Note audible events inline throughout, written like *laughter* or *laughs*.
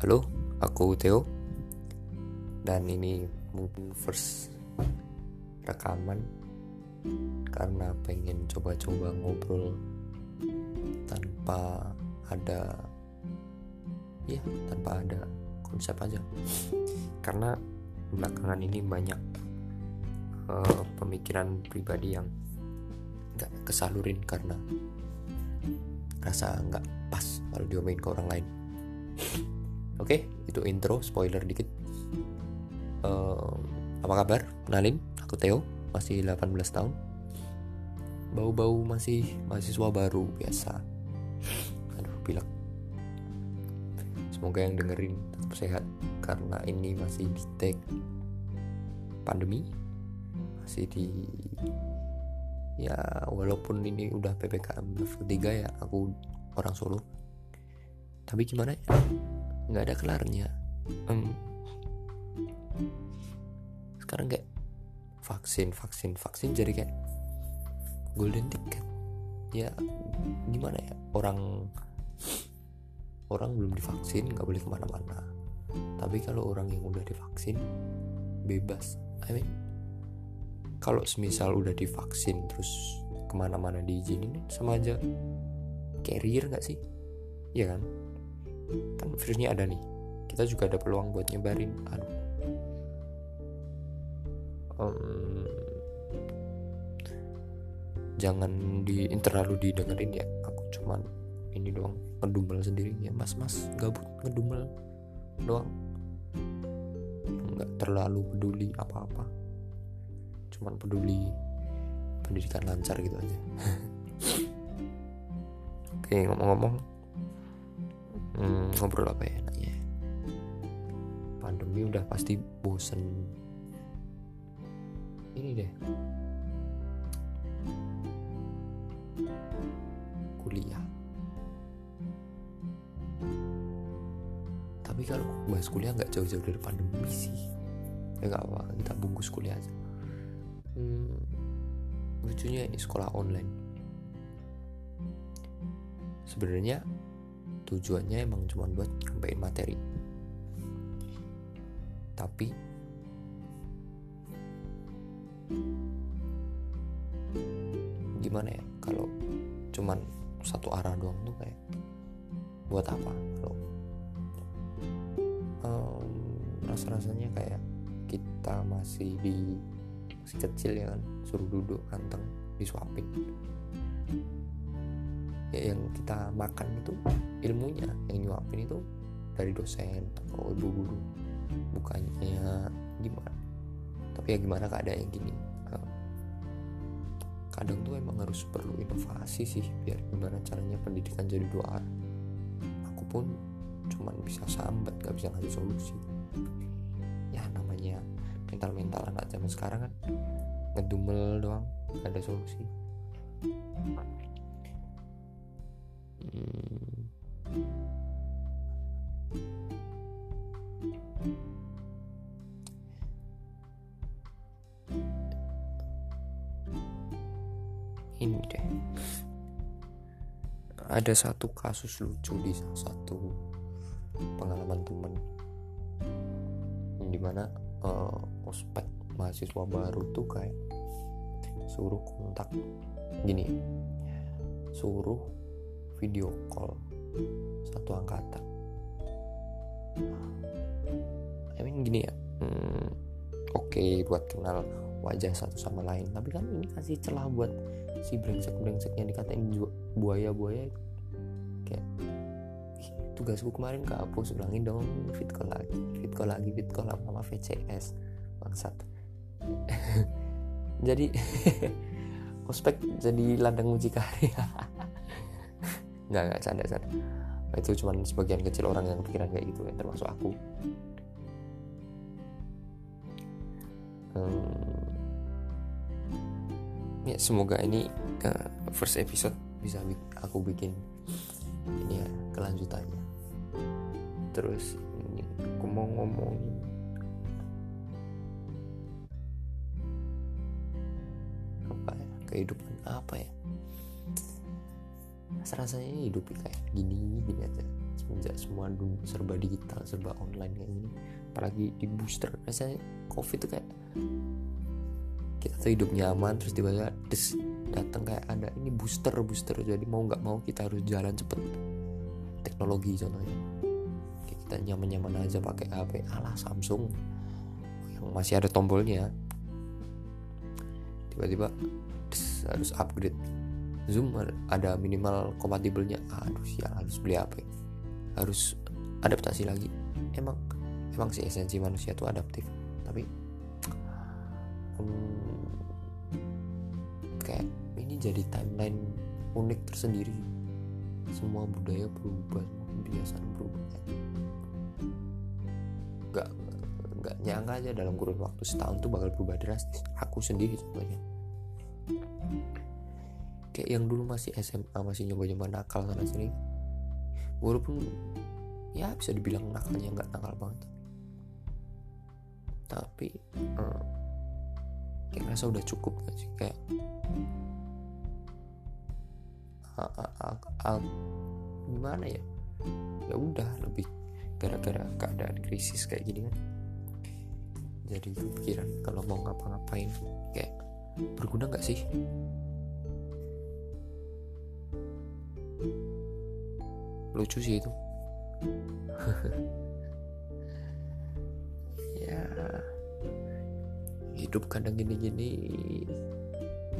Halo, aku Theo. Dan ini mungkin first rekaman Karena pengen coba-coba ngobrol Tanpa ada Ya, tanpa ada konsep aja. Karena belakangan ini banyak uh, pemikiran pribadi yang gak kesalurin karena rasa nggak pas kalau diomongin ke orang lain oke okay, itu intro spoiler dikit. Uh, apa kabar? Kenalin aku Theo masih 18 tahun. Bau-bau masih mahasiswa baru biasa. Aduh pilek. Semoga yang dengerin tetap sehat karena ini masih di take pandemi. Masih di ya walaupun ini udah ppkm level 3 ya aku orang Solo. Tapi gimana ya nggak ada kelarnya. Um, sekarang kayak vaksin vaksin vaksin jadi kayak golden ticket. Ya gimana ya? Orang orang belum divaksin nggak boleh ke mana-mana. Tapi kalau orang yang udah divaksin bebas. I mean kalau semisal udah divaksin terus ke mana-mana diizinin sama aja carrier nggak sih? Ya kan kan virusnya ada nih. Kita juga ada peluang buat nyebarin. Aduh. Um, jangan di terlalu didengerin ya. Aku cuman ini doang ngedumel sendiri. Ya mas mas gabut ngedumel doang. Nggak terlalu peduli apa-apa. Cuman peduli pendidikan lancar gitu aja. *laughs* Oke ngomong-ngomong hmm, ngobrol apa ya? Enaknya pandemi udah pasti bosen. Ini deh. Kuliah. Tapi kalau bahas kuliah nggak jauh-jauh dari pandemi sih. Ya nggak apa kita bungkus kuliah aja. Hmm, lucunya ini sekolah online. Sebenarnya tujuannya emang cuma buat nyampein materi. Tapi gimana ya kalau cuman satu arah doang tuh kayak buat apa? Kalau um, rasa-rasanya kayak kita masih di masih kecil ya kan suruh duduk anteng disuapin ya yang kita makan itu ilmunya yang nyuapin itu dari dosen atau ibu guru. Bukannya gimana. Tapi ya gimana keadaan yang gini kadang tuh emang harus perlu inovasi sih biar gimana caranya pendidikan jadi dua arah. Aku pun cuman bisa sambat gak bisa ngasih solusi. Ya namanya mental-mental anak zaman sekarang kan ngedumel doang gak ada solusi hmm. ini deh ada satu kasus lucu di salah satu pengalaman temen di mana uh, ospek mahasiswa baru tuh kayak suruh kontak gini suruh video call satu angkatan. I mean gini ya hmm, oke okay buat kenal wajah satu sama lain tapi kan ini kasih celah buat si brengsek brengsek yang dikatain buaya buaya kayak tugasku kemarin kehapus ulangin dong fit call lagi fit call lagi fit call sama VCS bangsat. *laughs* Jadi *laughs* ospek jadi ladang mucikari *laughs* nggak nggak canda canda. Itu cuma sebagian kecil orang yang pikiran kayak gitu ya termasuk aku. Hmm, ya semoga ini uh, first episode bisa aku bikin ini ya kelanjutannya. Terus ini aku mau ngomongin. Apa ya kehidupan apa ya rasanya hidup kayak gini gini aja. Semenjak semua serba digital serba online kayak gini apalagi di booster rasanya covid itu kayak kita tuh hidup nyaman terus tiba-tiba datang kayak ada ini booster booster. Jadi mau nggak mau kita harus jalan cepet. Teknologi contohnya. Kita nyaman-nyaman aja pakai HP ala Samsung yang masih ada tombolnya. Tiba-tiba harus upgrade Zoom ada minimal kompatibelnya. Aduh sih harus beli apa harus adaptasi lagi. Emang emang sih esensi manusia tuh adaptif. Tapi um, kayak ini jadi timeline unik tersendiri. Semua budaya berubah semua kebiasaan berubah. Nggak nggak nyangka aja dalam kurun waktu setahun tuh bakal berubah drastis. Aku sendiri contohnya kayak yang dulu masih SMA masih nyoba-nyoba nakal sana sini. Walaupun ya bisa dibilang nakalnya nggak nakal banget. Tapi hmm, kayak rasa udah cukup gak sih? Kayak gimana ya? Ya udah lebih gara-gara keadaan krisis kayak gini kan. Jadi kepikiran kalau mau ngapa-ngapain kayak berguna nggak sih lucu sih itu. *laughs* Ya. Hidup kadang gini-gini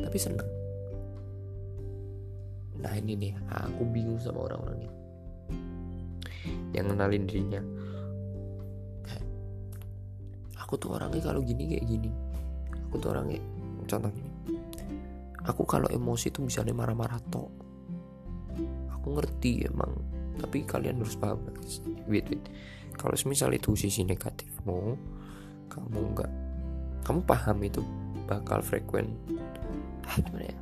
tapi seneng. Nah ini nih aku bingung sama orang-orang ini yang kenalin dirinya. Aku tuh orangnya kalau gini kayak gini. Aku tuh orangnya contoh gini. Aku kalau emosi tuh misalnya marah-marah toh aku ngerti emang tapi kalian harus paham wait wait. Kalau misal itu sisi negatifmu kamu nggak kamu paham itu bakal frekuen ah, gimana ya?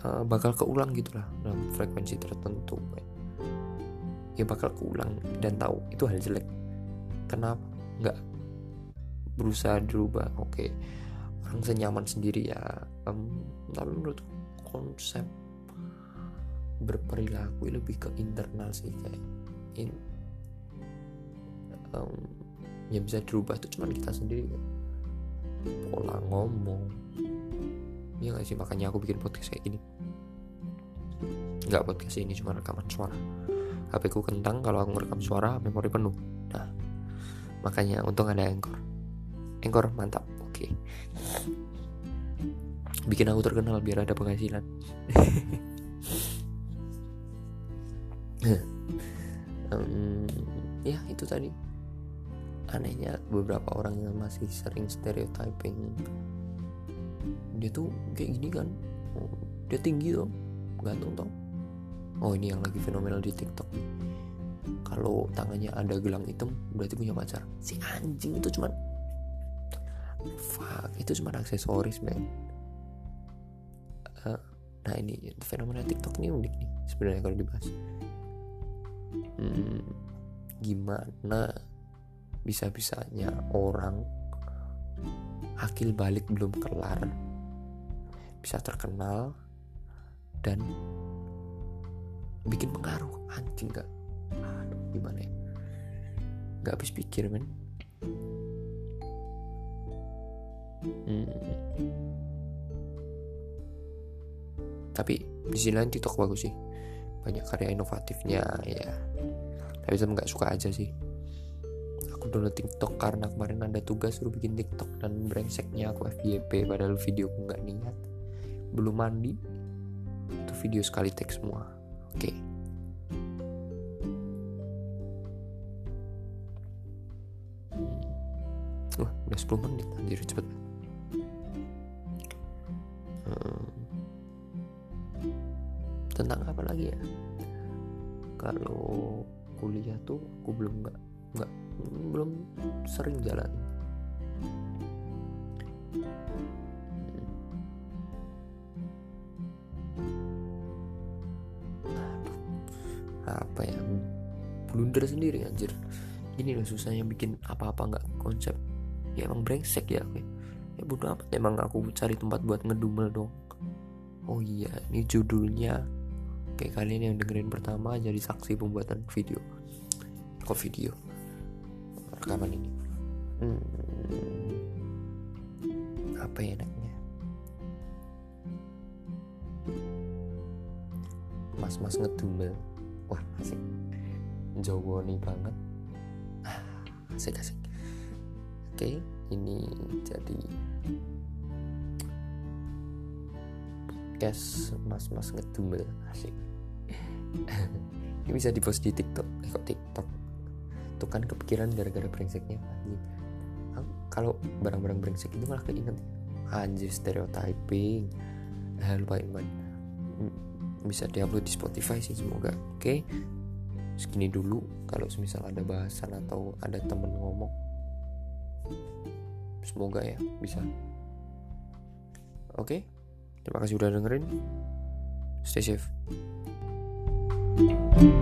Uh, bakal keulang gitulah dalam frekuensi tertentu ya bakal keulang dan tahu itu hal jelek. Kenapa? Nggak. Berusaha dirubah oke. Okay. orang senyaman sendiri ya. Um, tapi menurut konsep berperilaku lebih ke internal sih kayak in, um, yang bisa dirubah itu cuma kita sendiri pola ngomong. Ya gak sih? Makanya aku bikin podcast kayak gini. Nggak podcast ini cuma rekaman suara. HP ku kentang kalau aku ngerekam suara memori penuh. Nah makanya untung ada Anchor. Anchor mantap. Oke. Okay. bikin aku terkenal biar ada penghasilan *laughs* *laughs* um, ya itu tadi. Anehnya beberapa orang yang masih sering stereotyping dia tuh kayak gini kan? Dia tinggi tuh gantung tuh oh ini yang lagi fenomenal di tiktok kalau tangannya ada gelang hitam berarti punya pacar. Si anjing itu cuman fuck itu cuma aksesoris men. Uh, nah ini fenomena tiktok ini unik nih sebenarnya kalau dibahas hmm, gimana bisa-bisanya orang akil balik belum kelar bisa terkenal dan bikin pengaruh. Anjing gak aduh gimana ya? Nggak habis pikir men. Hmm. tapi di sini TikTok bagus sih banyak karya inovatifnya ya tapi saya nggak suka aja sih. Aku download TikTok karena kemarin ada tugas suruh bikin TikTok dan brengseknya aku FYP padahal video aku nggak niat. Belum mandi itu video sekali teks semua. Oke. Okay. Hmm. wah udah 10 menit anjir cepet tentang apa lagi ya? Kalau kuliah tuh aku belum nggak nggak belum sering jalan. Apa ya? Blunder sendiri anjir. Ini loh susahnya bikin apa-apa nggak konsep. Ya emang brengsek ya aku ya bodo amat emang aku cari tempat buat ngedumel dong. Oh iya ini judulnya Oke kalian yang dengerin pertama jadi saksi pembuatan video. Kok video? Rekaman ini. Hmm, Apa ya enaknya? Mas-mas ngedumel. Wah asik. Jawa nih banget. Ah, Asik asik. Oke ini jadi podcast mas-mas ngedumel asik. *laughs* Ini bisa dipost di TikTok eh kok TikTok? Tuh kan kepikiran gara-gara brengseknya anjing. Kalau barang-barang brengsek itu malah keinget anjir stereotyping. Eh, lupain man. Hmm, bisa diupload di Spotify sih semoga. Oke okay? segini dulu kalau semisal ada bahasan atau ada temen ngomong. Semoga ya bisa. Oke? okay? Terima kasih udah dengerin. Stay safe. thank you